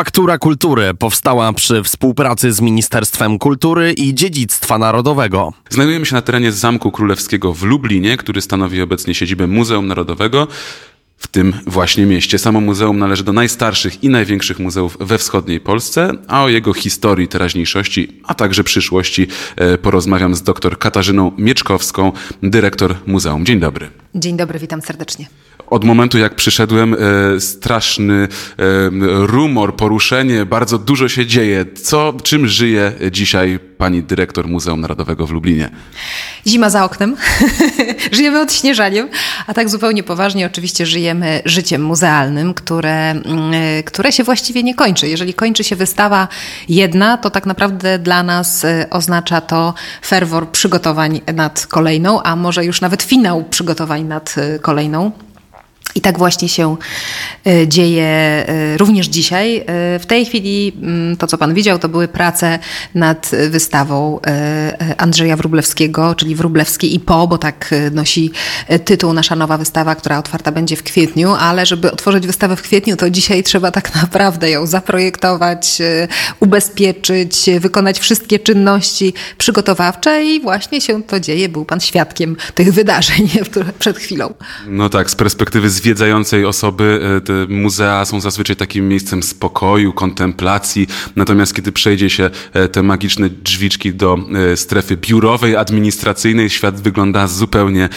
Faktura Kultury powstała przy współpracy z Ministerstwem Kultury i Dziedzictwa Narodowego. Znajdujemy się na terenie Zamku Królewskiego w Lublinie, który stanowi obecnie siedzibę Muzeum Narodowego w tym właśnie mieście. Samo muzeum należy do najstarszych i największych muzeów we wschodniej Polsce, a o jego historii, teraźniejszości, a także przyszłości e, porozmawiam z dr Katarzyną Mieczkowską, dyrektor muzeum. Dzień dobry. Dzień dobry, witam serdecznie. Od momentu jak przyszedłem, e, straszny e, rumor, poruszenie, bardzo dużo się dzieje. Co, czym żyje dzisiaj pani dyrektor Muzeum Narodowego w Lublinie? Zima za oknem. żyjemy odśnieżaniem, a tak zupełnie poważnie oczywiście żyjemy życiem muzealnym, które, mm, które się właściwie nie kończy. Jeżeli kończy się wystawa jedna, to tak naprawdę dla nas e, oznacza to ferwor przygotowań nad kolejną, a może już nawet finał przygotowań nad e, kolejną. I tak właśnie się e, dzieje e, również dzisiaj. E, w tej chwili mm, to, co Pan widział, to były prace nad wystawą Andrzeja Wrublewskiego, czyli Wrublewski i Po, bo tak nosi tytuł nasza nowa wystawa, która otwarta będzie w kwietniu, ale żeby otworzyć wystawę w kwietniu, to dzisiaj trzeba tak naprawdę ją zaprojektować, ubezpieczyć, wykonać wszystkie czynności przygotowawcze i właśnie się to dzieje. Był Pan świadkiem tych wydarzeń przed chwilą. No tak, z perspektywy zwiedzającej osoby e, muzea są zazwyczaj takim miejscem spokoju, kontemplacji, natomiast kiedy przejdzie się e, te magiczne drzwiczki do e, strefy biurowej, administracyjnej, świat wygląda zupełnie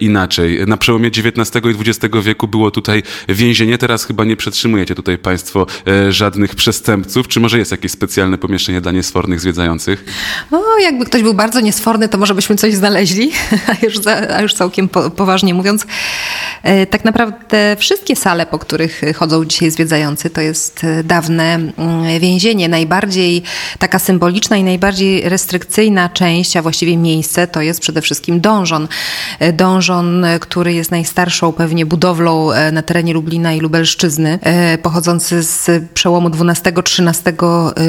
inaczej. Na przełomie XIX i XX wieku było tutaj więzienie, teraz chyba nie przetrzymujecie tutaj Państwo żadnych przestępców, czy może jest jakieś specjalne pomieszczenie dla niesfornych zwiedzających? No, jakby ktoś był bardzo niesforny, to może byśmy coś znaleźli, a już, za, a już całkiem po, poważnie mówiąc. Tak naprawdę wszystkie sale, po których chodzą dzisiaj zwiedzający, to jest e, dawne mm, więzienie. Najbardziej taka symboliczna i najbardziej restrykcyjna część, a właściwie miejsce, to jest przede wszystkim dążon. E, dążon, który jest najstarszą pewnie budowlą na terenie Lublina i Lubelszczyzny, pochodzący z przełomu XII-XIII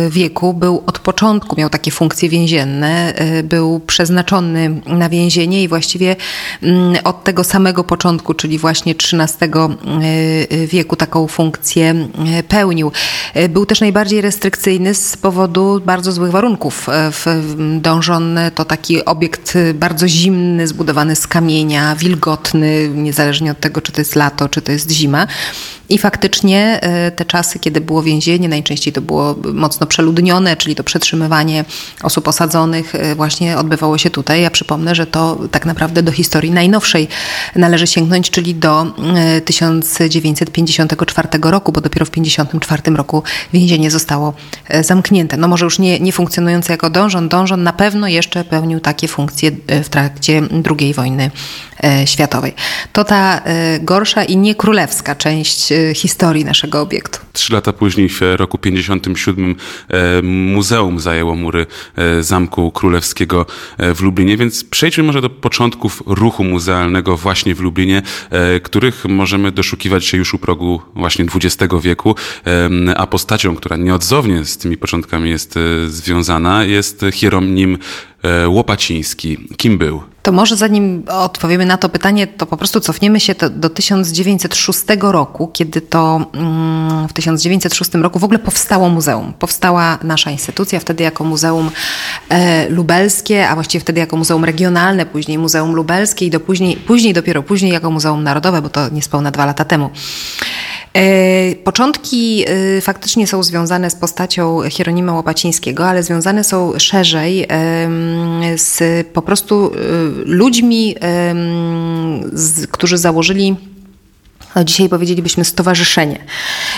wieku, był od początku, miał takie funkcje więzienne, był przeznaczony na więzienie i właściwie mm, od tego samego początku, czyli właśnie XIII e, wieku taką funkcję e, pełnił. E, był też najbardziej restrykcyjny z powodu bardzo złych warunków. Dążon to taki obiekt bardzo zimny, zbudowany z kamienia, wilgotny, niezależnie od tego, czy to jest lato, czy to jest zima. I faktycznie e, te czasy, kiedy było więzienie, najczęściej to było mocno przeludnione, czyli to przetrzymywanie osób osadzonych e, właśnie odbywało się tutaj. Ja przypomnę, że to tak naprawdę do historii najnowszej należy sięgnąć, czyli do 1954 e, roku, bo dopiero w 1954 roku więzienie zostało zamknięte. No może już nie, nie funkcjonujące jako dążon. Dążon na pewno jeszcze pełnił takie funkcje w trakcie II wojny światowej. To ta gorsza i nie królewska część historii naszego obiektu. Trzy lata później, w roku 57, e, muzeum zajęło mury e, Zamku Królewskiego e, w Lublinie, więc przejdźmy może do początków ruchu muzealnego właśnie w Lublinie, których możemy doszukiwać się już u progu właśnie XX wieku, a postacią, która nieodzownie z tymi początkami jest związana, jest Hieronim Łopaciński. Kim był? To może zanim odpowiemy na to pytanie, to po prostu cofniemy się do 1906 roku, kiedy to mm, w 1906 roku w ogóle powstało muzeum. Powstała nasza instytucja, wtedy jako Muzeum e, Lubelskie, a właściwie wtedy jako Muzeum Regionalne, później Muzeum Lubelskie i do później, później dopiero później jako Muzeum Narodowe, bo to niespełna dwa lata temu. E, początki e, faktycznie są związane z postacią Hieronima Łopacińskiego, ale związane są szerzej z po prostu e, ludźmi, którzy założyli dzisiaj powiedzielibyśmy stowarzyszenie,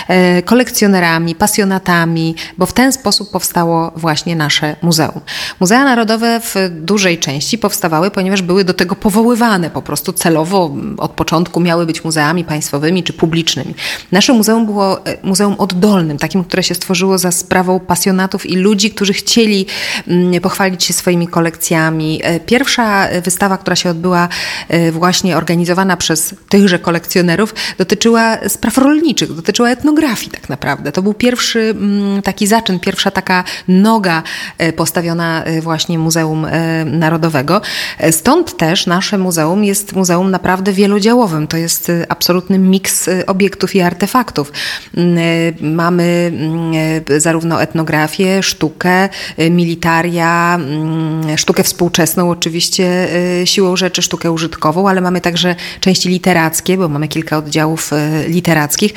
e, kolekcjonerami, pasjonatami, bo w ten sposób powstało właśnie nasze muzeum. Muzea narodowe w dużej części powstawały, ponieważ były do tego powoływane po prostu celowo od początku miały być muzeami państwowymi czy publicznymi. Nasze muzeum było e, muzeum oddolnym, takim, które się stworzyło za sprawą pasjonatów i ludzi, którzy chcieli mm, pochwalić się swoimi kolekcjami. E, pierwsza wystawa, która się odbyła właśnie organizowana przez tychże kolekcjonerów, dotyczyła spraw rolniczych, dotyczyła etnografii tak naprawdę. To był pierwszy mm, taki zaczyn, pierwsza taka noga e, postawiona e, właśnie Muzeum e, Narodowego. Stąd też nasze muzeum jest muzeum naprawdę wielodziałowym. To jest absolutny miks obiektów i artefaktów. Mm, mamy mm, zarówno etnografię, sztukę, militaria, sztukę współczesną oczywiście siłą rzeczy, sztukę użytkową, ale mamy także części literackie, bo mamy kilka oddziałów literackich.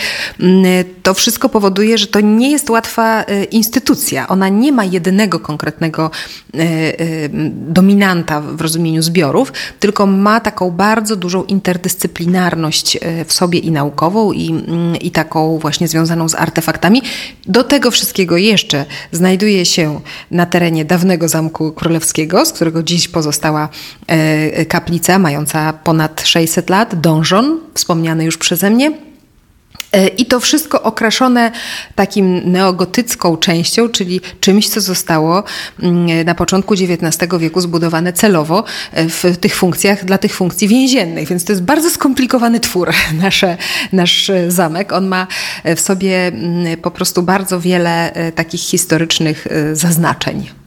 To wszystko powoduje, że to nie jest łatwa e, instytucja. Ona nie ma jedynego konkretnego e, e, dominanta w rozumieniu zbiorów, tylko ma taką bardzo dużą interdyscyplinarność w sobie i naukową, i, mm, i taką właśnie związaną z artefaktami. Do tego wszystkiego jeszcze znajduje się na terenie dawnego Zamku Królewskiego, z którego dziś pozostała kaplica mająca ponad 600 lat, donżon, wspomniany już przeze mnie. E, I to wszystko okraszone takim neogotycką częścią, czyli czymś, co zostało mm, na początku XIX wieku zbudowane celowo e, w tych funkcjach, dla tych funkcji więziennych. Więc to jest bardzo skomplikowany twór, nasze, nasz zamek. On ma w sobie mm, po prostu bardzo wiele e, takich historycznych zaznaczeń.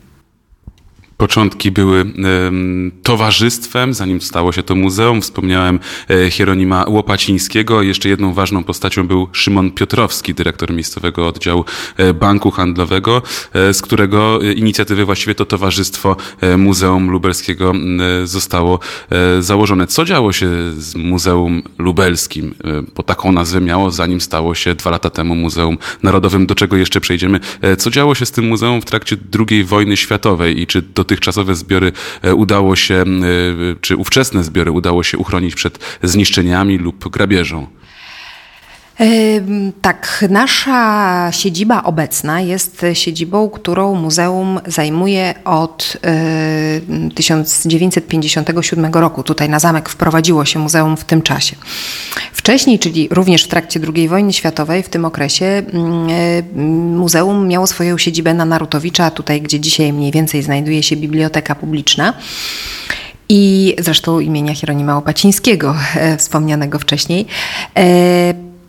Początki były towarzystwem, zanim stało się to muzeum. Wspomniałem e, Hieronima Łopacińskiego. Jeszcze jedną ważną postacią był Szymon Piotrowski, dyrektor miejscowego oddziału e, Banku Handlowego, e, z którego inicjatywy właściwie to Towarzystwo Muzeum Lubelskiego zostało założone. Co działo się z Muzeum Lubelskim? Bo taką nazwę miało, zanim stało się dwa lata temu Muzeum Narodowym, do czego jeszcze przejdziemy. Co działo się z tym muzeum w trakcie II wojny światowej i czy do dotychczasowe zbiory e, udało się, e, czy ówczesne zbiory udało się uchronić przed zniszczeniami lub grabieżą? Tak, nasza siedziba obecna jest siedzibą, którą muzeum zajmuje od 1957 e, roku. Tutaj na zamek wprowadziło się muzeum w tym czasie. Wcześniej, czyli również w trakcie II wojny światowej, w tym okresie, e, muzeum miało swoją siedzibę na Narutowicza, tutaj gdzie dzisiaj mniej więcej znajduje się biblioteka publiczna i zresztą imienia Hieronima Opacińskiego, e, wspomnianego wcześniej.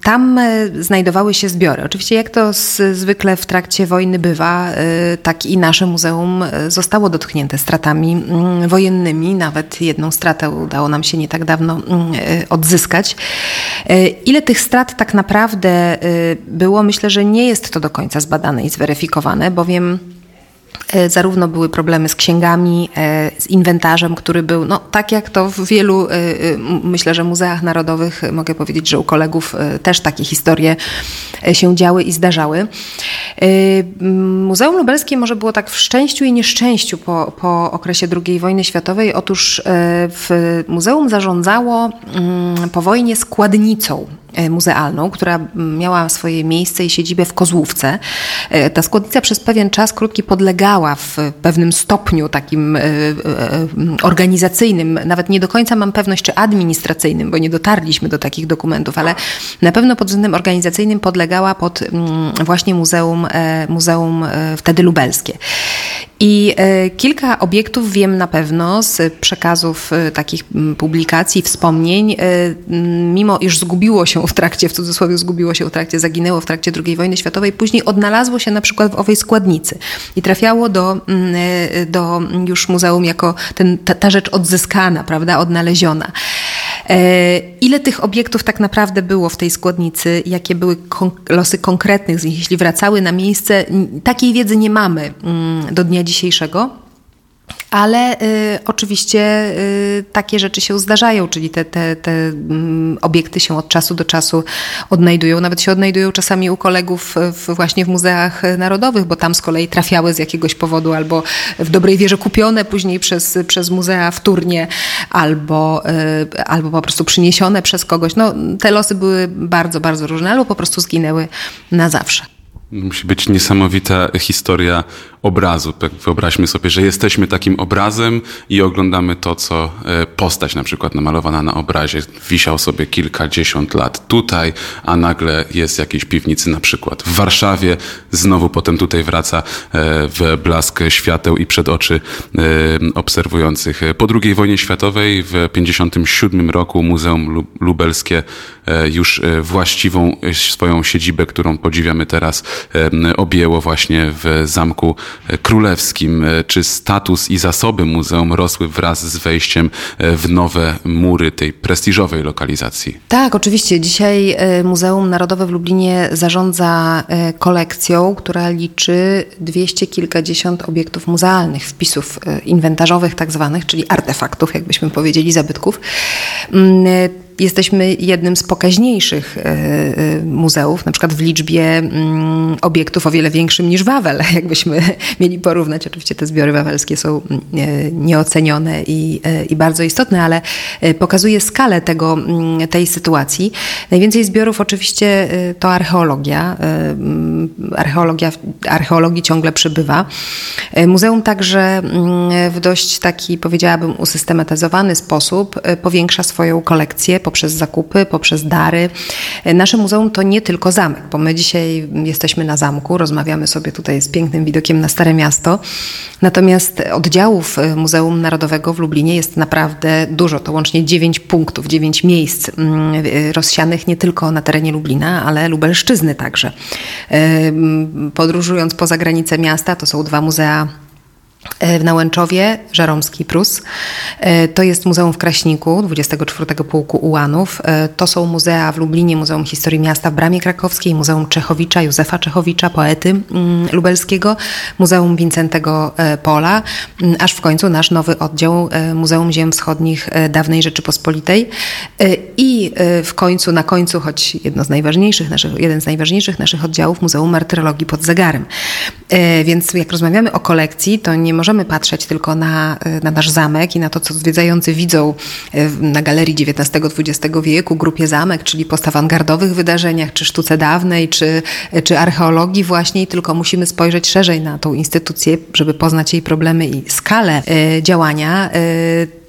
Tam e, znajdowały się zbiory. Oczywiście, jak to z, zwykle w trakcie wojny bywa, e, tak i nasze muzeum e, zostało dotknięte stratami mm, wojennymi. Nawet jedną stratę udało nam się nie tak dawno mm, odzyskać. Ile tych strat tak naprawdę było, myślę, że nie jest to do końca zbadane i zweryfikowane, bowiem zarówno były problemy z księgami, e, z inwentarzem, który był, no tak jak to w wielu, e, myślę, że muzeach narodowych, mogę powiedzieć, że u kolegów też takie historie się działy i zdarzały. Muzeum Lubelskie może było tak w szczęściu i nieszczęściu po, po okresie II wojny światowej. Otóż w muzeum zarządzało mm, po wojnie składnicą E, muzealną, która miała swoje miejsce i siedzibę w Kozłówce. E, ta składnica przez pewien czas krótki podlegała w pewnym stopniu takim e, organizacyjnym, nawet nie do końca mam pewność, czy administracyjnym, bo nie dotarliśmy do takich dokumentów, ale na pewno pod względem organizacyjnym podlegała pod właśnie muzeum, muzeum wtedy lubelskie. I kilka obiektów wiem na pewno z przekazów takich publikacji, wspomnień, mimo iż zgubiło się w trakcie, w cudzysłowie zgubiło się w trakcie, zaginęło w trakcie II wojny światowej, później odnalazło się na przykład w owej składnicy i trafiało do, e, do już muzeum jako ten, ta, ta rzecz odzyskana, prawda, odnaleziona. E, ile tych obiektów tak naprawdę było w tej składnicy, jakie były kon losy konkretnych z nich, jeśli wracały na miejsce, takiej wiedzy nie mamy mm, do dnia dzisiejszego. Ale y, oczywiście y, takie rzeczy się zdarzają, czyli te, te, te y, obiekty się od czasu do czasu odnajdują. Nawet się odnajdują czasami u kolegów w, właśnie w muzeach narodowych, bo tam z kolei trafiały z jakiegoś powodu albo w dobrej wierze kupione później przez, przez muzea wtórnie, albo, y, albo po prostu przyniesione przez kogoś. No, te losy były bardzo, bardzo różne, albo po prostu zginęły na zawsze. Musi być niesamowita historia obrazu. Tak wyobraźmy sobie, że jesteśmy takim obrazem i oglądamy to, co e, postać na przykład namalowana na obrazie wisiał sobie kilkadziesiąt lat tutaj, a nagle jest w jakiejś piwnicy na przykład w Warszawie, znowu potem tutaj wraca e, w blask świateł i przed oczy e, obserwujących. Po II wojnie światowej w 1957 roku Muzeum Lubelskie już właściwą swoją siedzibę, którą podziwiamy teraz, objęło właśnie w Zamku Królewskim. Czy status i zasoby muzeum rosły wraz z wejściem w nowe mury tej prestiżowej lokalizacji? Tak, oczywiście. Dzisiaj e, Muzeum Narodowe w Lublinie zarządza e, kolekcją, która liczy dwieście kilkadziesiąt obiektów muzealnych, wpisów e, inwentarzowych tak zwanych, czyli artefaktów, jakbyśmy powiedzieli, zabytków. Jesteśmy jednym z pokaźniejszych e, e, muzeów, na przykład w liczbie mm, obiektów o wiele większym niż Wawel, jakbyśmy mieli porównać. Oczywiście te zbiory wawelskie są mm, e, nieocenione i, i bardzo istotne, ale pokazuje skalę tego, mm, tej sytuacji. Najwięcej zbiorów oczywiście to archeologia. Archeologia, archeologii ciągle przybywa. Muzeum także w dość taki, powiedziałabym, usystematyzowany sposób powiększa swoją kolekcję, poprzez zakupy, poprzez dary. Nasze muzeum to nie tylko zamek, bo my dzisiaj jesteśmy na zamku, rozmawiamy sobie tutaj z pięknym widokiem na Stare Miasto. Natomiast oddziałów Muzeum Narodowego w Lublinie jest naprawdę dużo. To łącznie dziewięć punktów, dziewięć miejsc mm, rozsianych nie tylko na terenie Lublina, ale Lubelszczyzny także. Podróżując poza granice miasta, to są dwa muzea w Nałęczowie, Żaromski Prus. E, to jest Muzeum w Kraśniku, 24 Pułku Ułanów. E, to są muzea w Lublinie, Muzeum Historii Miasta w Bramie Krakowskiej, Muzeum Czechowicza, Józefa Czechowicza, poety mm, lubelskiego, Muzeum Wincentego Pola, mm, aż w końcu nasz nowy oddział Muzeum Ziem Wschodnich Dawnej Rzeczypospolitej. I w końcu, na końcu, choć jedno z najważniejszych naszych, jeden z najważniejszych naszych oddziałów, Muzeum Martyrologii pod Zegarem. Więc jak rozmawiamy o kolekcji, to nie nie możemy patrzeć tylko na, e, na nasz zamek i na to, co zwiedzający widzą e, na galerii XIX-XX wieku, grupie zamek, czyli post awangardowych wydarzeniach, czy sztuce dawnej, czy, e, czy archeologii właśnie, tylko musimy spojrzeć szerzej na tą instytucję, żeby poznać jej problemy i skalę działania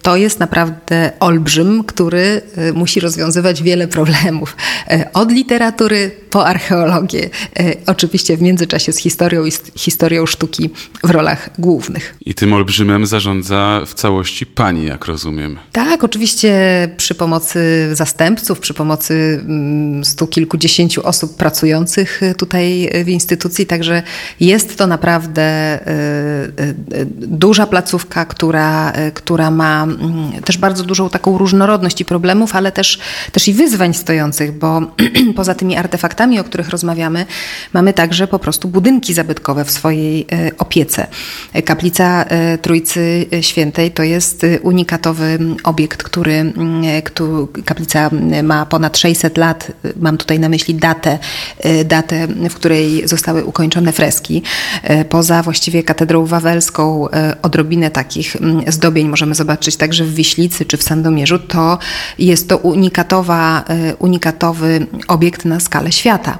to jest naprawdę olbrzym, który y, musi rozwiązywać wiele problemów. Y, od literatury po archeologię, y, oczywiście w międzyczasie z historią i z historią sztuki w rolach głównych. I tym olbrzymem zarządza w całości pani, jak rozumiem. Tak, oczywiście przy pomocy zastępców, przy pomocy mm, stu kilkudziesięciu osób pracujących tutaj w instytucji, także jest to naprawdę duża placówka, która, która ma też bardzo dużą taką różnorodność i problemów, ale też, też i wyzwań stojących, bo poza tymi artefaktami, o których rozmawiamy, mamy także po prostu budynki zabytkowe w swojej e, opiece. Kaplica e, Trójcy Świętej to jest e, unikatowy obiekt, który, mm, który kaplica ma ponad 600 lat. Mam tutaj na myśli datę, datę, w której zostały ukończone freski. Poza właściwie katedrą wawelską odrobinę takich mm, zdobień możemy zobaczyć także w Wiślicy czy w Sandomierzu, to jest to unikatowa, e, unikatowy obiekt na skalę świata.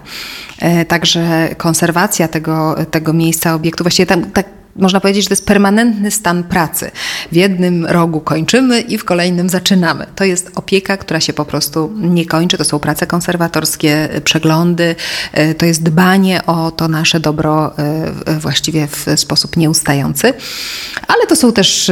E, także konserwacja tego, tego miejsca, obiektu, właściwie tam tak można powiedzieć, że to jest permanentny stan pracy. W jednym rogu kończymy i w kolejnym zaczynamy. To jest opieka, która się po prostu nie kończy. To są prace konserwatorskie, przeglądy, e, to jest dbanie o to nasze dobro e, właściwie w sposób nieustający. Ale to są też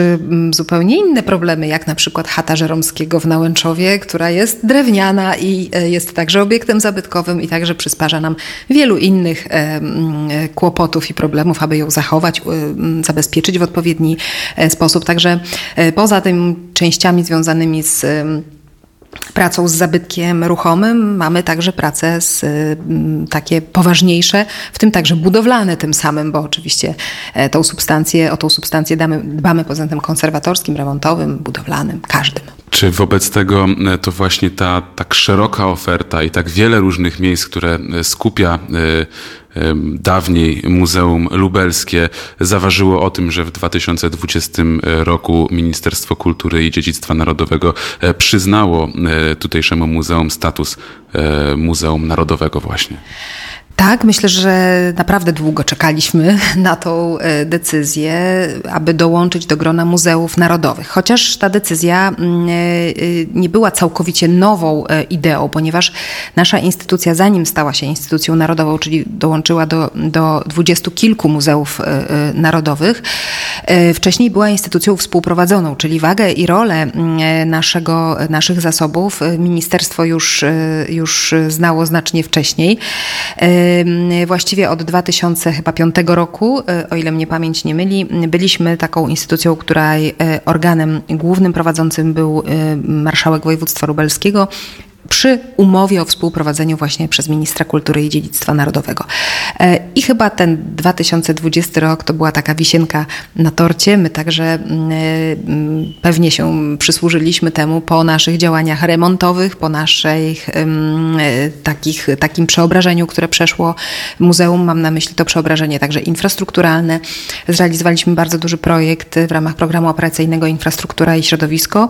zupełnie inne problemy, jak na przykład chata Żeromskiego w Nałęczowie, która jest drewniana i jest także obiektem zabytkowym i także przysparza nam wielu innych kłopotów i problemów, aby ją zachować, zabezpieczyć w odpowiedni e, sposób. Także e, poza tymi częściami związanymi z pracą z zabytkiem ruchomym mamy także prace z, takie poważniejsze, w tym także budowlane tym samym, bo oczywiście e, tą substancję, o tą substancję damy, dbamy pod względem konserwatorskim, remontowym, budowlanym, każdym. Czy wobec tego to właśnie ta tak szeroka oferta i tak wiele różnych miejsc, które skupia dawniej Muzeum Lubelskie zaważyło o tym, że w 2020 roku Ministerstwo Kultury i Dziedzictwa Narodowego e, przyznało e, tutejszemu muzeum status e, Muzeum Narodowego właśnie. Tak, myślę, że naprawdę długo czekaliśmy na tą e, decyzję, aby dołączyć do grona muzeów narodowych. Chociaż ta decyzja mm, e, nie była całkowicie nową e, ideą, ponieważ nasza instytucja, zanim stała się instytucją narodową, czyli dołączyła do, do dwudziestu kilku muzeów narodowych, wcześniej była instytucją współprowadzoną, czyli wagę i rolę mm, naszego, naszych zasobów ministerstwo już, już znało znacznie wcześniej właściwie od 2005 roku, e, o ile mnie pamięć nie myli, byliśmy taką instytucją, której e, organem głównym prowadzącym był e, marszałek województwa lubelskiego przy umowie o współprowadzeniu właśnie przez ministra kultury i dziedzictwa narodowego. E, I chyba ten 2020 rok to była taka wisienka na torcie. My także mm, e, pewnie się przysłużyliśmy temu po naszych działaniach remontowych, po naszej e, takich, takim przeobrażeniu, które przeszło muzeum. Mam na myśli to przeobrażenie także infrastrukturalne. Zrealizowaliśmy bardzo duży projekt w ramach programu operacyjnego Infrastruktura i Środowisko.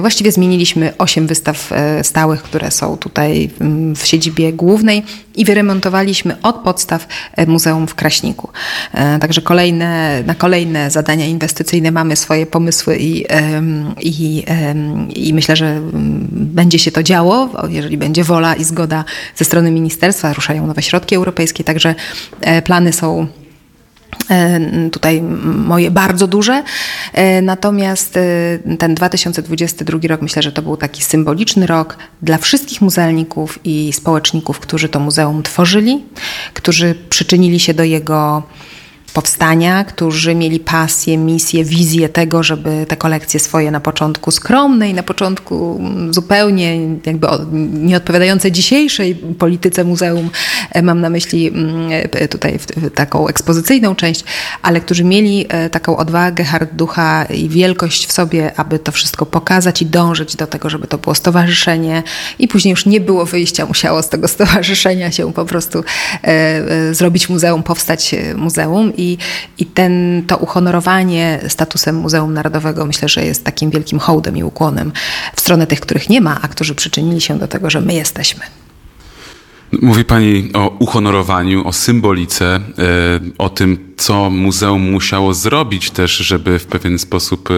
Właściwie zmieniliśmy 8 wystaw stałych które są tutaj w siedzibie głównej i wyremontowaliśmy od podstaw e, muzeum w Kraśniku. E, także kolejne, na kolejne zadania inwestycyjne mamy swoje pomysły i, i, i myślę, że będzie się to działo, jeżeli będzie wola i zgoda ze strony ministerstwa, ruszają nowe środki europejskie, także e, plany są tutaj moje bardzo duże. E, natomiast e, ten 2022 rok myślę, że to był taki symboliczny rok dla wszystkich muzealników i społeczników, którzy to muzeum tworzyli, którzy przyczynili się do jego powstania, którzy mieli pasję, misję, wizję tego, żeby te kolekcje swoje na początku skromne i na początku zupełnie jakby nie odpowiadające dzisiejszej polityce muzeum, e, mam na myśli mm, e, tutaj taką ekspozycyjną część, ale którzy mieli e, taką odwagę, hard ducha i wielkość w sobie, aby to wszystko pokazać i dążyć do tego, żeby to było stowarzyszenie. I później już nie było wyjścia, musiało z tego stowarzyszenia się po prostu zrobić muzeum, powstać muzeum. I, i ten, to uhonorowanie statusem Muzeum Narodowego myślę, że jest takim wielkim hołdem i ukłonem w stronę tych, których nie ma, a którzy przyczynili się do tego, że my jesteśmy. Mówi Pani o uhonorowaniu, o symbolice, e, o tym, co muzeum musiało zrobić też, żeby w pewien sposób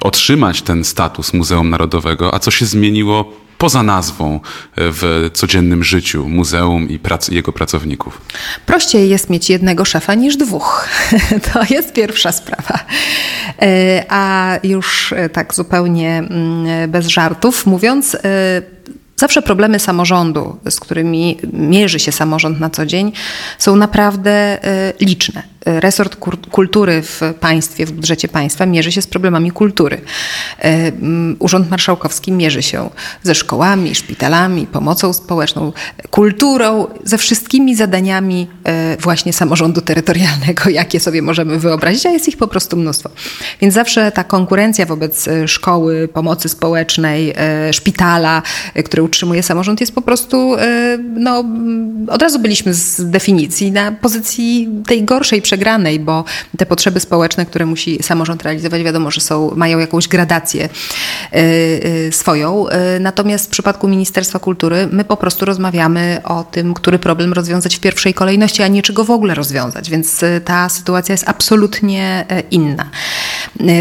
otrzymać ten status Muzeum Narodowego. A co się zmieniło poza nazwą e, w codziennym życiu muzeum i prac, jego pracowników? Prościej jest mieć jednego szefa niż dwóch. To jest pierwsza sprawa. E, a już tak zupełnie mm, bez żartów mówiąc, Zawsze problemy samorządu, z którymi mierzy się samorząd na co dzień, są naprawdę liczne resort kultury w państwie, w budżecie państwa mierzy się z problemami kultury. E, Urząd Marszałkowski mierzy się ze szkołami, szpitalami, pomocą społeczną, kulturą, ze wszystkimi zadaniami e, właśnie samorządu terytorialnego, jakie sobie możemy wyobrazić, a jest ich po prostu mnóstwo. Więc zawsze ta konkurencja wobec e, szkoły, pomocy społecznej, szpitala, który utrzymuje samorząd, jest po prostu, no, od razu byliśmy z definicji na pozycji tej gorszej, przegranej przegranej, bo te potrzeby społeczne, które musi samorząd realizować, wiadomo, że są, mają jakąś gradację y, y, swoją. Y, natomiast w przypadku Ministerstwa Kultury my po prostu rozmawiamy o tym, który problem rozwiązać w pierwszej kolejności, a nie czego w ogóle rozwiązać, więc ta sytuacja jest absolutnie inna.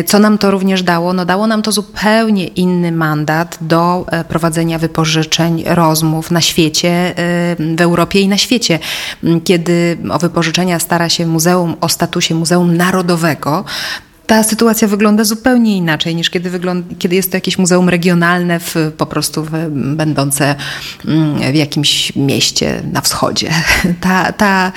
Co nam to również dało? No dało nam to zupełnie inny mandat do prowadzenia wypożyczeń, rozmów na świecie, w Europie i na świecie. Kiedy o wypożyczenia stara się Muzeum muzeum o statusie Muzeum Narodowego, ta sytuacja wygląda zupełnie inaczej niż kiedy, kiedy jest to jakieś muzeum regionalne, w, po prostu w, będące mm, w jakimś mieście na wschodzie. Ta, ta,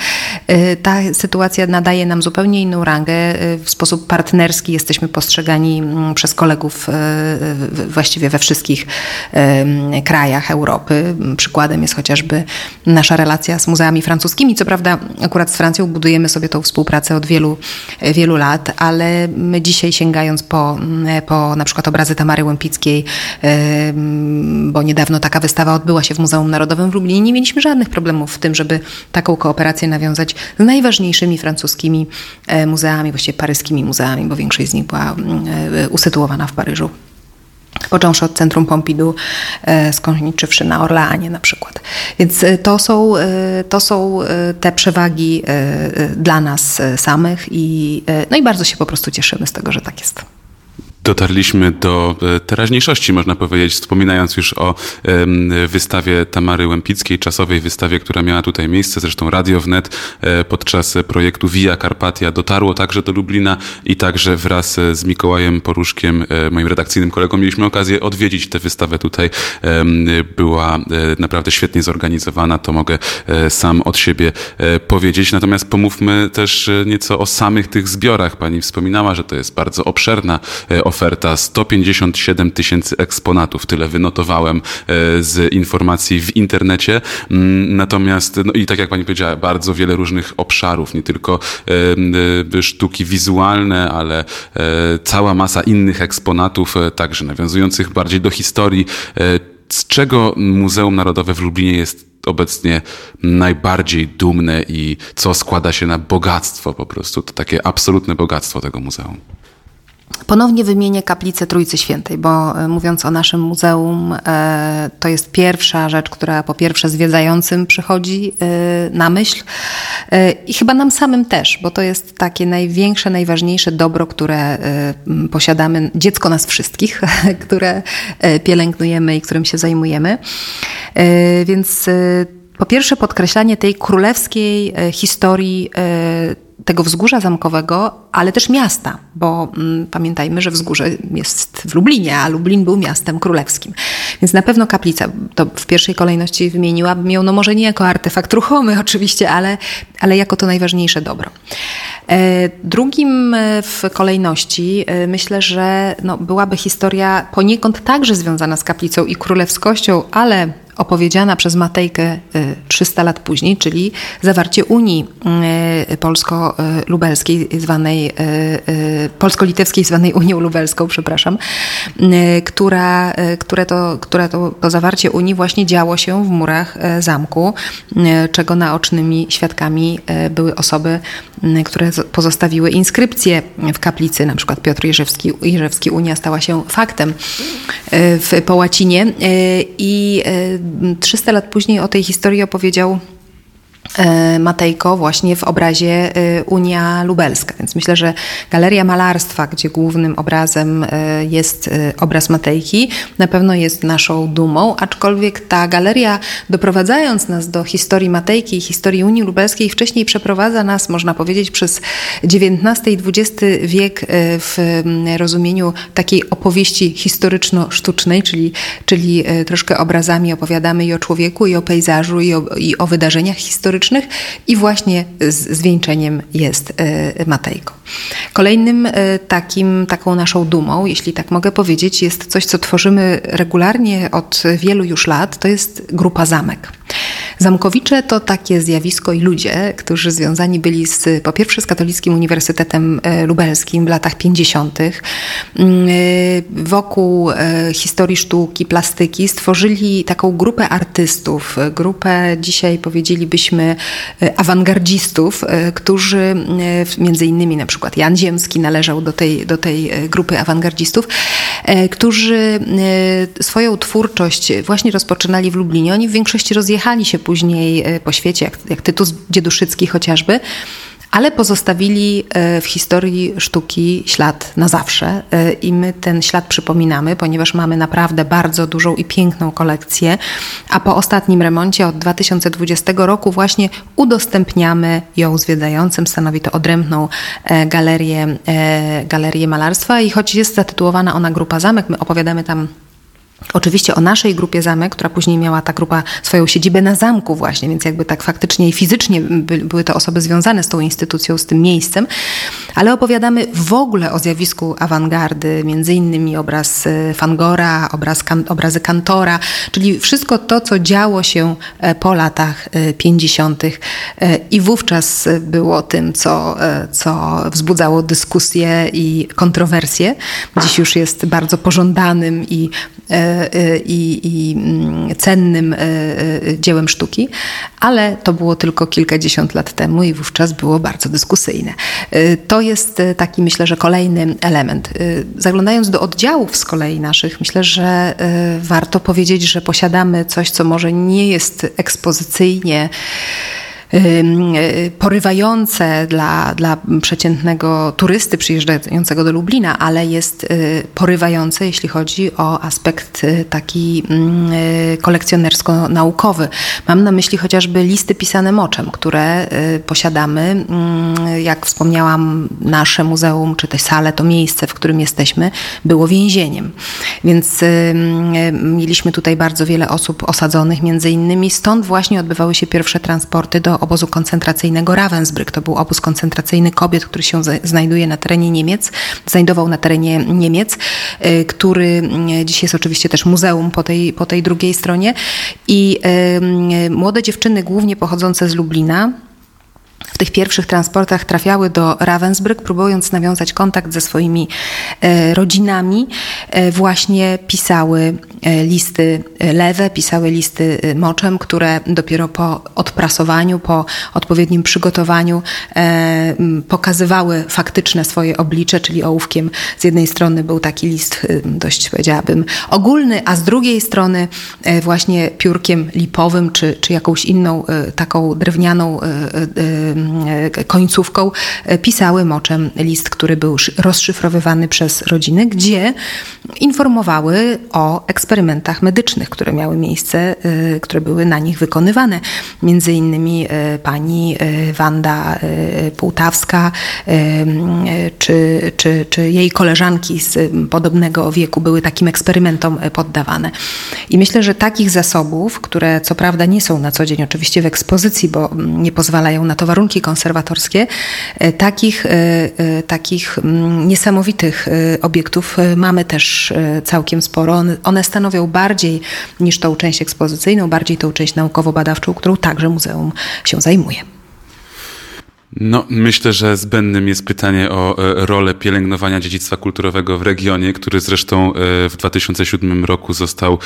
y, ta sytuacja nadaje nam zupełnie inną rangę. Y, w sposób partnerski jesteśmy postrzegani mm, przez kolegów y, właściwie we wszystkich krajach Europy. Przykładem jest chociażby nasza relacja z muzeami francuskimi. Co prawda, akurat z Francją budujemy sobie tą współpracę od wielu, wielu lat, ale my dzisiaj sięgając po, mm, po na przykład obrazy Tamary Łępickiej, bo niedawno taka wystawa odbyła się w Muzeum Narodowym w Lublinie, nie mieliśmy żadnych problemów w tym, żeby taką kooperację nawiązać z najważniejszymi francuskimi e, muzeami, właściwie paryskimi muzeami, bo większość z nich była mm, e, usytuowana w Paryżu. Począwszy od Centrum Pompidou, skończywszy na Orleanie na przykład. Więc to są, to są te przewagi dla nas samych i, no i bardzo się po prostu cieszymy z tego, że tak jest dotarliśmy do e, teraźniejszości, można powiedzieć, wspominając już o wystawie Tamary Łępickiej, czasowej wystawie, która miała tutaj miejsce. Zresztą Radio Wnet e, podczas projektu Via Carpatia dotarło także do Lublina i także wraz z Mikołajem Poruszkiem, e, moim redakcyjnym kolegą, mieliśmy okazję odwiedzić tę wystawę tutaj. Była naprawdę świetnie zorganizowana, to mogę sam od siebie powiedzieć. Natomiast pomówmy też nieco o samych tych zbiorach. Pani wspominała, że to jest bardzo obszerna oferta 157 tysięcy eksponatów, tyle wynotowałem e, z informacji w internecie. Mm, natomiast, no i tak jak pani powiedziała, bardzo wiele różnych obszarów, nie tylko e, e, sztuki wizualne, ale cała masa innych eksponatów, także nawiązujących bardziej do historii. Z czego Muzeum Narodowe w Lublinie jest obecnie najbardziej dumne i co składa się na bogactwo po prostu, to takie absolutne bogactwo tego muzeum? Ponownie wymienię kaplicę Trójcy Świętej, bo e, mówiąc o naszym muzeum, e, to jest pierwsza rzecz, która po pierwsze zwiedzającym przychodzi e, na myśl i chyba nam samym też, bo to jest takie największe, najważniejsze dobro, które posiadamy, dziecko nas wszystkich, które pielęgnujemy i którym się zajmujemy. Więc po pierwsze podkreślanie tej królewskiej historii tego wzgórza zamkowego, ale też miasta, bo mm, pamiętajmy, że wzgórze jest w Lublinie, a Lublin był miastem królewskim. Więc na pewno kaplica, to w pierwszej kolejności wymieniłabym ją, no może nie jako artefakt ruchomy oczywiście, ale, ale jako to najważniejsze dobro. E, drugim e, w kolejności e, myślę, że no, byłaby historia poniekąd także związana z kaplicą i królewskością, ale opowiedziana przez Matejkę 300 lat później, czyli zawarcie Unii Polsko-Lubelskiej, zwanej Polsko-Litewskiej, zwanej Unią Lubelską, przepraszam, która, które, to, które to, to zawarcie Unii właśnie działo się w murach zamku, czego naocznymi świadkami były osoby, które pozostawiły inskrypcje w kaplicy, na przykład Piotr Jerzewski, Jerzewski Unia stała się faktem w, po łacinie e, i 300 e, lat później o tej historii opowiedział Matejko właśnie w obrazie e, Unia Lubelska. Więc myślę, że Galeria Malarstwa, gdzie głównym obrazem e, jest obraz Matejki, na pewno jest naszą dumą, aczkolwiek ta galeria doprowadzając nas do historii Matejki i historii Unii Lubelskiej wcześniej przeprowadza nas, można powiedzieć, przez XIX i XX wiek w rozumieniu takiej opowieści historyczno-sztucznej, czyli, czyli troszkę obrazami opowiadamy i o człowieku, i o pejzażu, i o, i o wydarzeniach historycznych, historycznych i właśnie z zwieńczeniem jest e, Matejko. Kolejnym e, takim, taką naszą dumą, jeśli tak mogę powiedzieć, jest coś, co tworzymy regularnie od wielu już lat, to jest grupa Zamek. Zamkowicze to takie zjawisko i ludzie, którzy związani byli z, po pierwsze z Katolickim Uniwersytetem e, Lubelskim w latach 50. Mm, wokół historii sztuki, plastyki stworzyli taką grupę artystów, grupę dzisiaj powiedzielibyśmy E, awangardzistów, e, którzy e, między innymi na przykład Jan Ziemski należał do tej, do tej grupy awangardzistów, którzy swoją twórczość właśnie rozpoczynali w Lublinie. Oni w większości rozjechali się później po świecie, jak, jak Tytus Dzieduszycki chociażby ale pozostawili e, w historii sztuki ślad na zawsze e, i my ten ślad przypominamy, ponieważ mamy naprawdę bardzo dużą i piękną kolekcję, a po ostatnim remoncie od 2020 roku właśnie udostępniamy ją zwiedzającym, stanowi to odrębną e, galerię, galerię malarstwa. I choć jest zatytułowana ona Grupa Zamek, my opowiadamy tam Oczywiście o naszej grupie Zamek, która później miała ta grupa swoją siedzibę na zamku właśnie, więc jakby tak faktycznie i fizycznie by, były to osoby związane z tą instytucją, z tym miejscem, ale opowiadamy w ogóle o zjawisku awangardy, między innymi obraz e, Fangora, obraz, obrazy Kantora, czyli wszystko to, co działo się e, po latach 50. E, i wówczas było tym, co, co wzbudzało dyskusje i kontrowersje. Dziś już jest bardzo pożądanym i i, i mm, cennym dziełem sztuki, ale to było tylko kilkadziesiąt lat temu i wówczas było bardzo dyskusyjne. To jest taki, myślę, że kolejny element. Zaglądając do oddziałów z kolei naszych, myślę, że warto powiedzieć, że posiadamy coś, co może nie jest ekspozycyjnie porywające dla, dla przeciętnego turysty przyjeżdżającego do Lublina, ale jest y, porywające, jeśli chodzi o aspekt y, taki mm, kolekcjonersko-naukowy. Mam na myśli chociażby listy pisane moczem, które posiadamy. Mm, jak wspomniałam, nasze muzeum, czy też salę, to miejsce, w którym jesteśmy, było więzieniem. Więc mieliśmy tutaj bardzo wiele osób osadzonych, między innymi stąd właśnie odbywały się pierwsze transporty do obozu koncentracyjnego Ravensbrück. To był obóz koncentracyjny kobiet, który się znajduje na terenie Niemiec, znajdował na terenie Niemiec, y, który y, dziś jest oczywiście też muzeum po tej, po tej drugiej stronie. I y, młode dziewczyny, głównie pochodzące z Lublina, w tych pierwszych transportach trafiały do Ravensbrück, próbując nawiązać kontakt ze swoimi rodzinami, właśnie pisały listy lewe, pisały listy moczem, które dopiero po odprasowaniu, po odpowiednim przygotowaniu pokazywały faktyczne swoje oblicze, czyli ołówkiem z jednej strony był taki list dość powiedziałabym ogólny, a z drugiej strony właśnie piórkiem lipowym czy, czy jakąś inną taką drewnianą E, końcówką e, pisały moczem list, który był rozszyfrowywany przez rodziny, gdzie informowały o eksperymentach medycznych, które miały miejsce, e, które były na nich wykonywane. Między innymi pani Wanda Półtawska czy, czy, czy jej koleżanki z podobnego wieku były takim eksperymentom poddawane. I myślę, że takich zasobów, które co prawda nie są na co dzień oczywiście w ekspozycji, bo nie pozwalają na to warunki konserwatorskie, takich, takich mm, niesamowitych obiektów mamy też całkiem sporo. One stanowią bardziej niż tą część ekspozycyjną, bardziej tą część naukowo-badawczą, którą także muzeum się zajmuje. No, myślę, że zbędnym jest pytanie o rolę pielęgnowania dziedzictwa kulturowego w regionie, który zresztą w 2007 roku został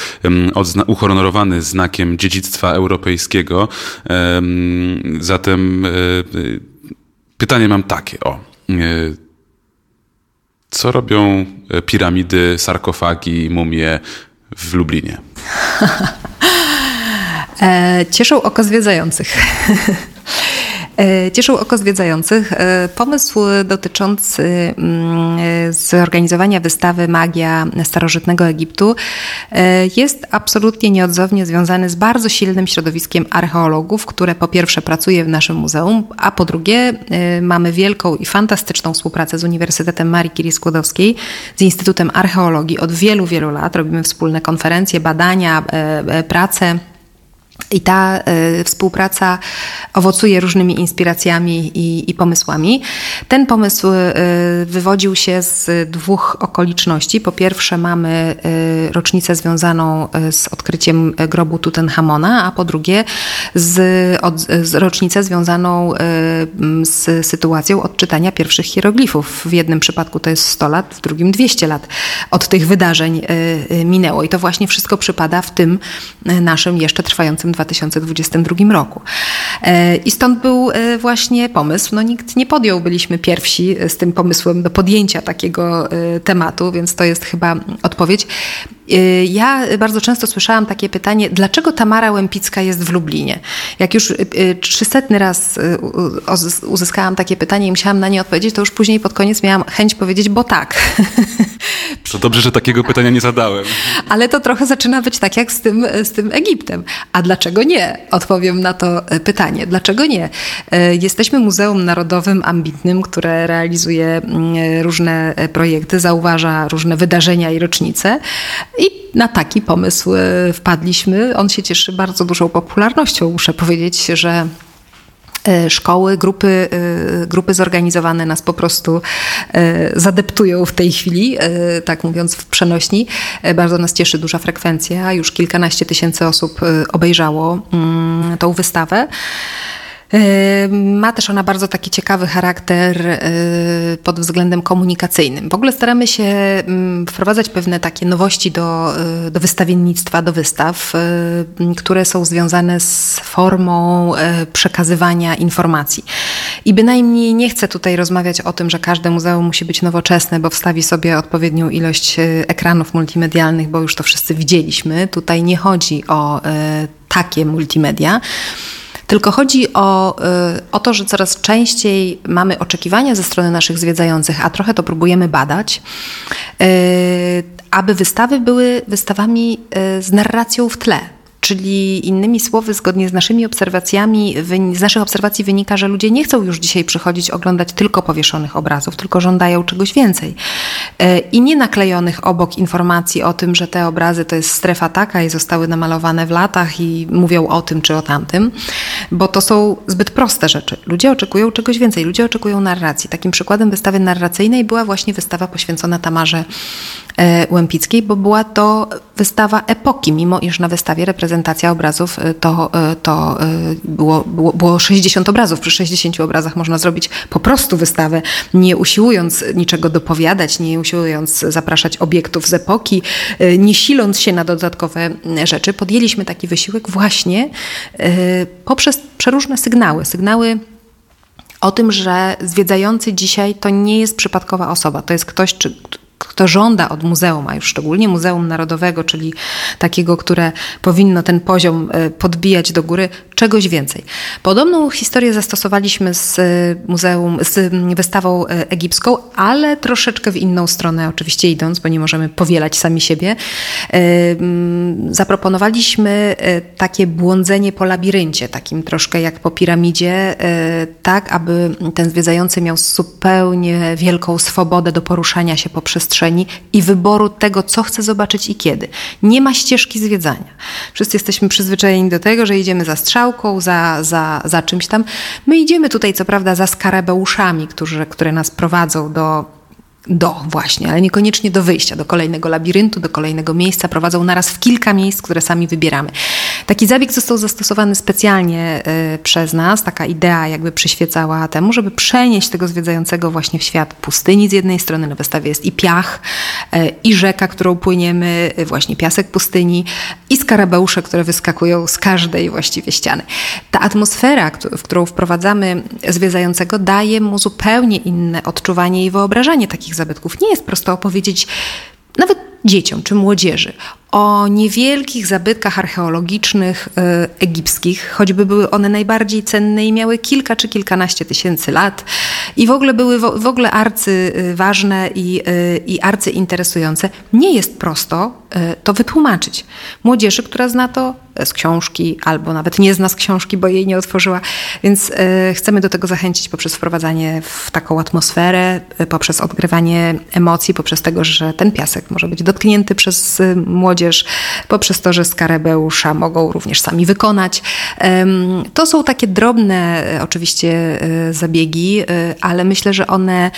uhonorowany znakiem dziedzictwa europejskiego. Zatem pytanie mam takie, o. Co robią piramidy, sarkofagi, mumie w Lublinie? E, cieszą oko zwiedzających. E, cieszył oko zwiedzających. E, pomysł dotyczący mm, zorganizowania wystawy Magia Starożytnego Egiptu e, jest absolutnie nieodzownie związany z bardzo silnym środowiskiem archeologów, które po pierwsze pracuje w naszym muzeum, a po drugie mamy wielką i fantastyczną współpracę z Uniwersytetem Marii Curie Skłodowskiej, z Instytutem Archeologii od wielu, wielu lat. Robimy wspólne konferencje, badania, prace i ta y, współpraca owocuje różnymi inspiracjami i, i, pomysłami. Ten pomysł y, wywodził się z dwóch okoliczności. Po pierwsze, mamy y, rocznicę związaną z odkryciem grobu Tutenchamona, a po drugie, z, od, z rocznicę związaną z sytuacją odczytania pierwszych hieroglifów. W jednym przypadku to jest 100 lat, w drugim 200 lat od tych wydarzeń minęło. I to właśnie wszystko przypada w tym naszym jeszcze trwającym 2022 roku. E, I stąd był e, właśnie pomysł. No, nikt nie podjął, byliśmy pierwsi z tym pomysłem do podjęcia takiego e, tematu, więc to jest chyba odpowiedź. Ja bardzo często słyszałam takie pytanie, dlaczego Tamara Łępicka jest w Lublinie? Jak już trzysetny raz uzyskałam takie pytanie i musiałam na nie odpowiedzieć, to już później pod koniec miałam chęć powiedzieć, bo tak. To dobrze, że takiego pytania nie zadałem. Ale to trochę zaczyna być tak jak z tym, z tym Egiptem. A dlaczego nie? Odpowiem na to pytanie. Dlaczego nie? Jesteśmy Muzeum Narodowym ambitnym, które realizuje mm, różne projekty, zauważa różne wydarzenia i rocznice. I na taki pomysł wpadliśmy. On się cieszy bardzo dużą popularnością. Muszę powiedzieć, że E, szkoły, grupy, e, grupy zorganizowane nas po prostu e, zadeptują w tej chwili, tak mówiąc w przenośni. Bardzo nas cieszy duża frekwencja. Już kilkanaście tysięcy osób obejrzało mm, tą wystawę. Ma też ona bardzo taki ciekawy charakter pod względem komunikacyjnym. W ogóle staramy się mm, wprowadzać pewne takie nowości do, do wystawiennictwa, do wystaw, które są związane z formą przekazywania informacji. I bynajmniej nie chcę tutaj rozmawiać o tym, że każde muzeum musi być nowoczesne, bo wstawi sobie odpowiednią ilość ekranów multimedialnych, bo już to wszyscy widzieliśmy. Tutaj nie chodzi o takie multimedia. Tylko chodzi o, y, o to, że coraz częściej mamy oczekiwania ze strony naszych zwiedzających, a trochę to próbujemy badać, y, aby wystawy były wystawami y, z narracją w tle. Czyli innymi słowy, zgodnie z naszymi obserwacjami, z naszych obserwacji wynika, że ludzie nie chcą już dzisiaj przychodzić oglądać tylko powieszonych obrazów, tylko żądają czegoś więcej. E, I nie naklejonych obok informacji o tym, że te obrazy to jest strefa taka i zostały namalowane w latach i mówią o tym czy o tamtym, bo to są zbyt proste rzeczy. Ludzie oczekują czegoś więcej, ludzie oczekują narracji. Takim przykładem wystawy narracyjnej była właśnie wystawa poświęcona Tamarze e, Łempickiej, bo była to wystawa epoki, mimo iż na wystawie reprezentacja obrazów y, to, y, to y, było, było, było 60 obrazów. Przy 60 obrazach można zrobić po prostu wystawę, nie usiłując niczego dopowiadać, nie usiłując zapraszać obiektów z epoki, nie siląc się na dodatkowe rzeczy. Podjęliśmy taki wysiłek właśnie poprzez przeróżne sygnały. Sygnały o tym, że zwiedzający dzisiaj to nie jest przypadkowa osoba, to jest ktoś, czy, kto żąda od muzeum, a już szczególnie Muzeum Narodowego, czyli takiego, które powinno ten poziom e, podbijać do góry, czegoś więcej. Podobną historię zastosowaliśmy z e, muzeum, z wystawą e, egipską, ale troszeczkę w inną stronę oczywiście idąc, bo nie możemy powielać sami siebie. Zaproponowaliśmy takie błądzenie po labiryncie, takim troszkę jak po piramidzie, tak aby ten zwiedzający miał zupełnie wielką swobodę do poruszania się po przestrzeni przestrzeni i wyboru tego, co chcę zobaczyć i kiedy. Nie ma ścieżki zwiedzania. Wszyscy jesteśmy przyzwyczajeni do tego, że idziemy za strzałką, za, za, za czymś tam. My idziemy tutaj, co prawda, za skarabeuszami, którzy, które nas prowadzą do do właśnie, ale niekoniecznie do wyjścia, do kolejnego labiryntu, do kolejnego miejsca. Prowadzą naraz w kilka miejsc, które sami wybieramy. Taki zabieg został zastosowany specjalnie y, przez nas. Taka idea jakby przyświecała temu, żeby przenieść tego zwiedzającego właśnie w świat pustyni z jednej strony. Na wystawie jest i piach, y, i rzeka, którą płyniemy, y, właśnie piasek pustyni i skarabeusze, które wyskakują z każdej właściwie ściany. Ta atmosfera, w którą wprowadzamy zwiedzającego, daje mu zupełnie inne odczuwanie i wyobrażenie takich zabytków. Nie jest prosto opowiedzieć nawet dzieciom czy młodzieży o niewielkich zabytkach archeologicznych e, egipskich, choćby były one najbardziej cenne i miały kilka czy kilkanaście tysięcy lat i w ogóle były w, ogóle arcy e, ważne i, e, i arcy interesujące, nie jest prosto to wytłumaczyć. Młodzieży, która zna to z książki albo nawet nie zna z książki, bo jej nie otworzyła, więc chcemy do tego zachęcić poprzez wprowadzanie w taką atmosferę, poprzez odgrywanie emocji, poprzez tego, że ten piasek może być dotknięty przez młodzież, poprzez to, że skarabeusza mogą również sami wykonać. To są takie drobne e, oczywiście e, zabiegi, e, ale myślę, że one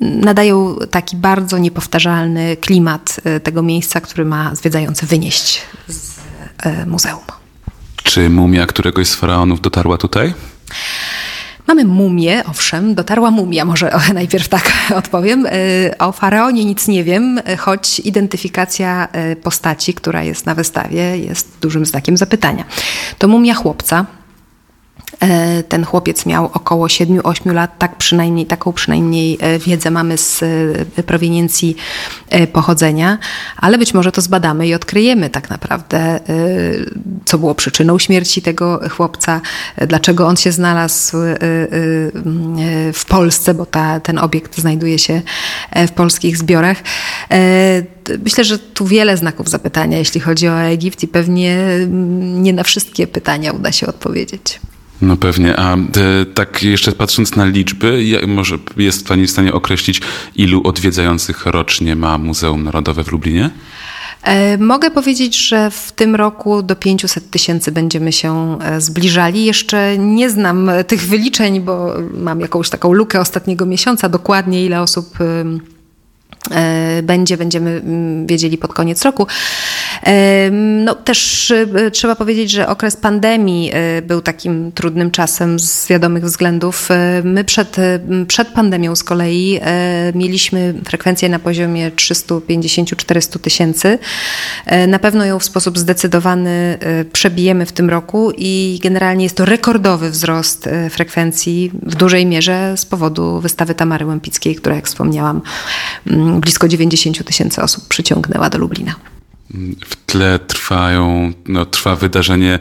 nadają taki bardzo niepowtarzalny klimat tego miejsca, który ma zwiedzający wynieść z muzeum. Czy mumia któregoś z faraonów dotarła tutaj? Mamy mumię, owszem, dotarła mumia, może najpierw tak odpowiem. O faraonie nic nie wiem, choć identyfikacja postaci, która jest na wystawie, jest dużym znakiem zapytania. To mumia chłopca, E, ten chłopiec miał około 7-8 lat, tak przynajmniej, taką przynajmniej e, wiedzę mamy z e, proweniencji pochodzenia, ale być może to zbadamy i odkryjemy tak naprawdę, co było przyczyną śmierci tego chłopca, dlaczego on się znalazł w Polsce, bo ta, ten obiekt znajduje się w polskich zbiorach. Myślę, że tu wiele znaków zapytania, jeśli chodzi o Egipt i pewnie nie na wszystkie pytania uda się odpowiedzieć. No pewnie, a e, tak jeszcze patrząc na liczby, może jest Pani w stanie określić, ilu odwiedzających rocznie ma Muzeum Narodowe w Lublinie? E, mogę powiedzieć, że w tym roku do 500 tysięcy będziemy się e, zbliżali. Jeszcze nie znam tych wyliczeń, bo mam jakąś taką lukę ostatniego miesiąca, dokładnie ile osób będzie, będziemy mm, wiedzieli pod koniec roku. No, też e, trzeba powiedzieć, że okres pandemii e, był takim trudnym czasem z wiadomych względów. My przed, przed pandemią z kolei mieliśmy frekwencję na poziomie 350-400 tysięcy. Na pewno ją w sposób zdecydowany przebijemy w tym roku i generalnie jest to rekordowy wzrost frekwencji w dużej mierze z powodu wystawy Tamary Łępickiej, która jak wspomniałam blisko 90 tysięcy osób przyciągnęła do Lublina. W tle trwają, no, trwa wydarzenie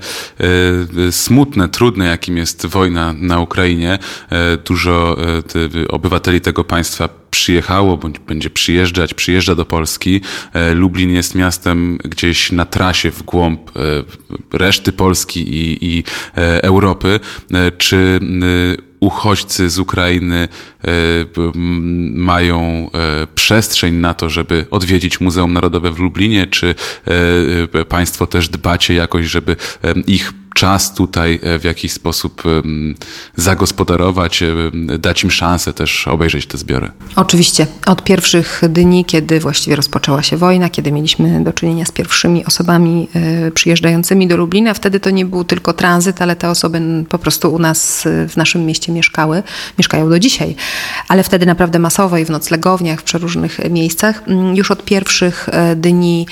e, smutne, trudne, jakim jest wojna na Ukrainie. E, dużo ty, obywateli tego państwa przyjechało, bądź będzie przyjeżdżać, przyjeżdża do Polski. Lublin jest miastem gdzieś na trasie w głąb reszty Polski i, i Europy. Czy uchodźcy z Ukrainy mają przestrzeń na to, żeby odwiedzić Muzeum Narodowe w Lublinie, czy Państwo też dbacie jakoś, żeby ich czas tutaj e, w jakiś sposób zagospodarować, e, dać im szansę też obejrzeć te zbiory. Oczywiście. Od pierwszych dni, kiedy właściwie rozpoczęła się wojna, kiedy mieliśmy do czynienia z pierwszymi osobami e, przyjeżdżającymi do Lublina, wtedy to nie był tylko tranzyt, ale te osoby po prostu u nas w naszym mieście mieszkały, mieszkają do dzisiaj. Ale wtedy naprawdę masowo i w noclegowniach, w przeróżnych miejscach. Mm, już od pierwszych dni,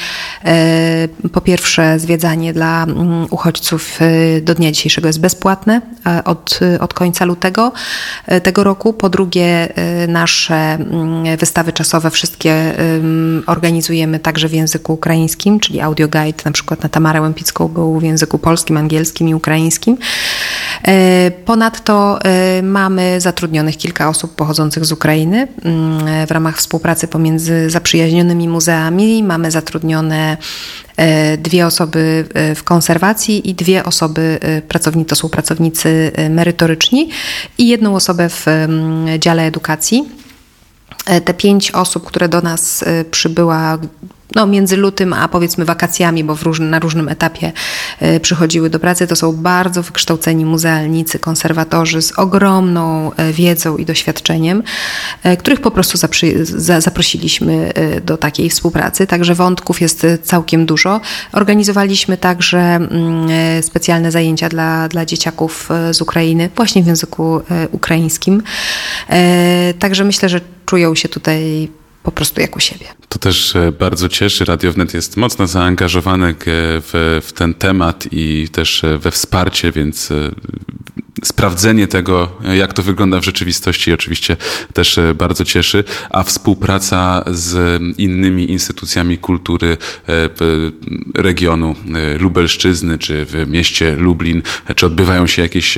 po pierwsze zwiedzanie dla mm, uchodźców do dnia dzisiejszego jest bezpłatne e, od, od końca lutego e, tego roku. Po drugie, e, nasze mm, wystawy czasowe wszystkie organizujemy także w języku ukraińskim, czyli audio guide na przykład na Tamarę Łępicką był w języku polskim, angielskim i ukraińskim. Ponadto mamy zatrudnionych kilka osób pochodzących z Ukrainy mm, w ramach współpracy pomiędzy zaprzyjaźnionymi muzeami. Mamy zatrudnione E, dwie osoby e, w konserwacji i dwie osoby e, pracownicy, to są pracownicy merytoryczni i jedną osobę w dziale edukacji. Te pięć osób, które do nas przybyła no, między lutym a powiedzmy wakacjami, bo na różnym etapie y, przychodziły do pracy, to są bardzo wykształceni muzealnicy, konserwatorzy z ogromną y, wiedzą i doświadczeniem, y, których po prostu zaprosiliśmy do takiej współpracy. Także wątków jest całkiem dużo. Organizowaliśmy także mm, specjalne zajęcia dla, dla dzieciaków z Ukrainy, właśnie w języku ukraińskim. Także myślę, że czują się tutaj po prostu jak u siebie. To też e, bardzo cieszy. Radio Wnet jest mocno zaangażowany w, w ten temat i też e, we wsparcie, więc e, sprawdzenie tego, jak to wygląda w rzeczywistości, oczywiście też e, bardzo cieszy, a współpraca z innymi instytucjami kultury e, regionu e, Lubelszczyzny, czy w mieście Lublin, czy odbywają się jakieś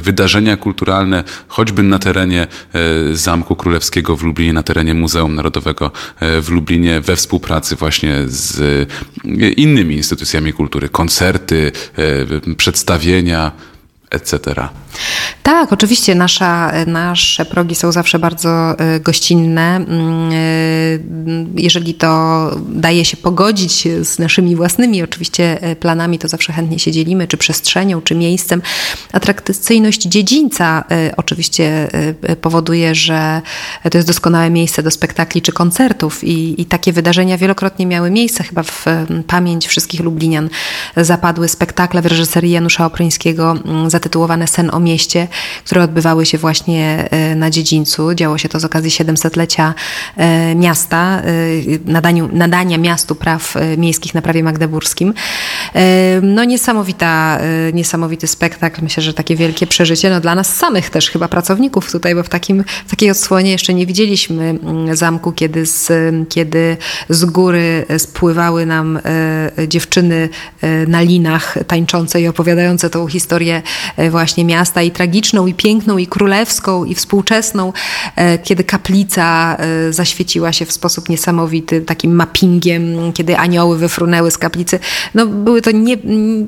wydarzenia kulturalne, choćby na terenie Zamku Królewskiego w Lublinie, na terenie Muzeum Narodowego w Lublinie, we współpracy właśnie z innymi instytucjami kultury, koncerty, przedstawienia, etc. Tak, oczywiście nasza, nasze progi są zawsze bardzo e, gościnne. Mm, e, jeżeli to daje się pogodzić z naszymi własnymi oczywiście e, planami, to zawsze chętnie się dzielimy, czy przestrzenią, czy miejscem. Atrakcyjność dziedzińca oczywiście powoduje, że to jest doskonałe miejsce do spektakli czy koncertów i, i takie wydarzenia wielokrotnie miały miejsce. Chyba w pamięć wszystkich Lublinian zapadły spektakle w reżyserii Janusza Opryńskiego mm, zatytułowane Sen o mieście, które odbywały się właśnie e, na dziedzińcu. Działo się to z okazji 700-lecia e, miasta, e, nadaniu, nadania miastu praw miejskich na prawie magdeburskim. No niesamowita, niesamowity spektakl. Myślę, że takie wielkie przeżycie, no dla nas samych też chyba pracowników tutaj, bo w, takim, w takiej odsłonie jeszcze nie widzieliśmy mm, zamku, kiedy z, kiedy z góry spływały nam dziewczyny na linach tańczące i opowiadające tą historię właśnie miasta i tragiczną, i piękną, i królewską, i współczesną, e, kiedy kaplica e, zaświeciła się w sposób niesamowity, takim mappingiem, kiedy anioły wyfrunęły z kaplicy. No, były to nie,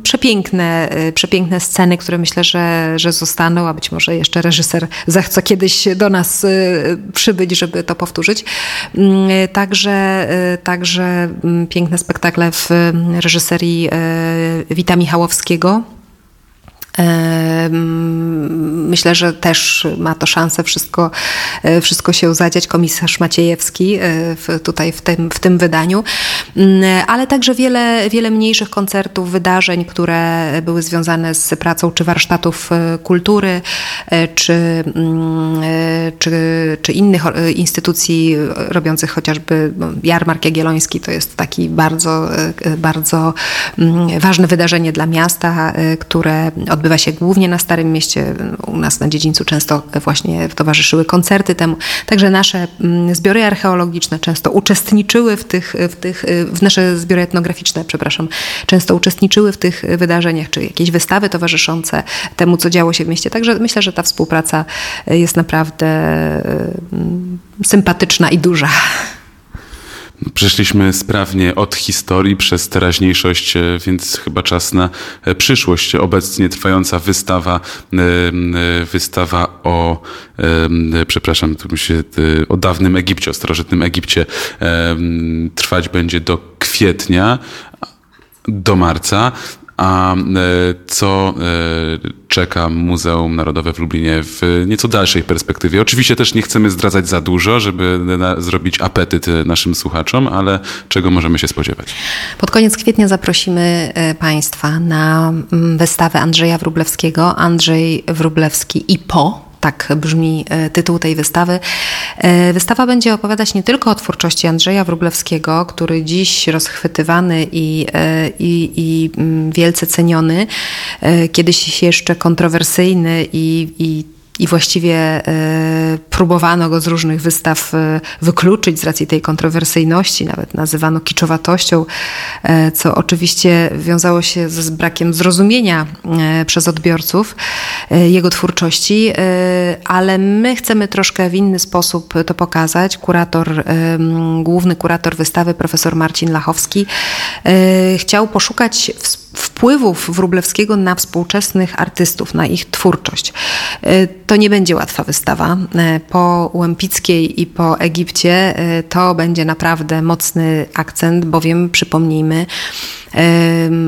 przepiękne, e, przepiękne sceny, które myślę, że, że zostaną, a być może jeszcze reżyser zechce kiedyś do nas przybyć, żeby to powtórzyć. Mm, także, także piękne spektakle w reżyserii Wita Michałowskiego. Myślę, że też ma to szansę wszystko, e, wszystko się zadziać. Komisarz Maciejewski e, w, tutaj w tym, w tym wydaniu, mm, ale także wiele, wiele mniejszych koncertów, wydarzeń, które były związane z pracą czy warsztatów e, kultury, czy, mm, czy, czy innych instytucji robiących chociażby no, Jarmark Jagielloński. To jest taki bardzo, bardzo mm, ważne wydarzenie dla miasta, które od odbywa się głównie na Starym Mieście. U nas na dziedzińcu często właśnie towarzyszyły koncerty temu. Także nasze mm, zbiory archeologiczne często uczestniczyły w tych, w tych w nasze zbiory etnograficzne, przepraszam, często uczestniczyły w tych wydarzeniach, czy jakieś wystawy towarzyszące temu, co działo się w mieście. Także myślę, że ta współpraca jest naprawdę mm, sympatyczna i duża. Przeszliśmy sprawnie od historii przez teraźniejszość, e, więc chyba czas na e, przyszłość. Obecnie trwająca wystawa, e, wystawa o, przepraszam, tu się, o dawnym Egipcie, o starożytnym Egipcie trwać będzie do kwietnia, do marca. A co czeka Muzeum Narodowe w Lublinie w nieco dalszej perspektywie. Oczywiście też nie chcemy zdradzać za dużo, żeby zrobić apetyt naszym słuchaczom, ale czego możemy się spodziewać? Pod koniec kwietnia zaprosimy e, Państwa na mm, wystawę Andrzeja Wróblewskiego. Andrzej Wróblewski i po tak brzmi e, tytuł tej wystawy. E, wystawa będzie opowiadać nie tylko o twórczości Andrzeja Wróblewskiego, który dziś rozchwytywany i, e, i, i mm, wielce ceniony, kiedyś jeszcze kontrowersyjny i, i i właściwie e, próbowano go z różnych wystaw e, wykluczyć z racji tej kontrowersyjności, nawet nazywano kiczowatością, e, co oczywiście wiązało się z brakiem zrozumienia przez odbiorców jego twórczości, ale my chcemy troszkę w inny sposób to pokazać. Kurator, główny kurator wystawy, profesor Marcin Lachowski, chciał poszukać wpływów Wróblewskiego na współczesnych artystów, na ich twórczość. E, to nie będzie łatwa wystawa. E, po Łempickiej i po Egipcie e, to będzie naprawdę mocny akcent, bowiem przypomnijmy,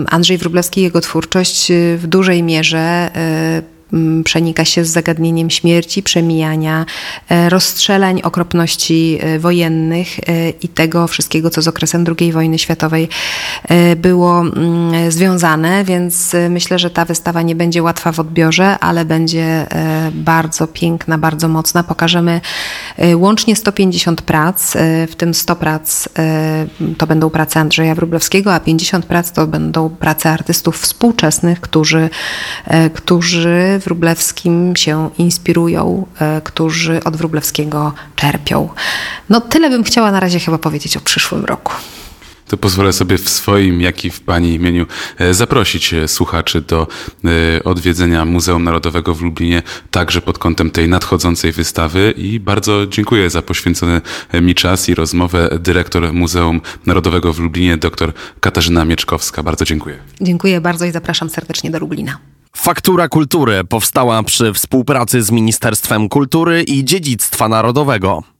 Andrzej Wróblewski jego twórczość w dużej mierze przenika się z zagadnieniem śmierci, przemijania, e, rozstrzelań, okropności e, wojennych e, i tego wszystkiego, co z okresem II wojny światowej było mm, związane, więc myślę, że ta wystawa nie będzie łatwa w odbiorze, ale będzie bardzo piękna, bardzo mocna. Pokażemy łącznie 150 prac, w tym 100 prac to będą prace Andrzeja Wróblewskiego, a 50 prac to będą prace artystów współczesnych, którzy, którzy Wróblewskim się inspirują, e, którzy od Wróblewskiego czerpią. No tyle bym chciała na razie chyba powiedzieć o przyszłym roku to pozwolę sobie w swoim, jak i w Pani imieniu e, zaprosić e, słuchaczy do odwiedzenia Muzeum Narodowego w Lublinie, także pod kątem tej nadchodzącej wystawy i bardzo dziękuję za poświęcony mi czas i rozmowę dyrektor Muzeum Narodowego w Lublinie, dr Katarzyna Mieczkowska. Bardzo dziękuję. Dziękuję bardzo i zapraszam serdecznie do Lublina. Faktura Kultury powstała przy współpracy z Ministerstwem Kultury i Dziedzictwa Narodowego.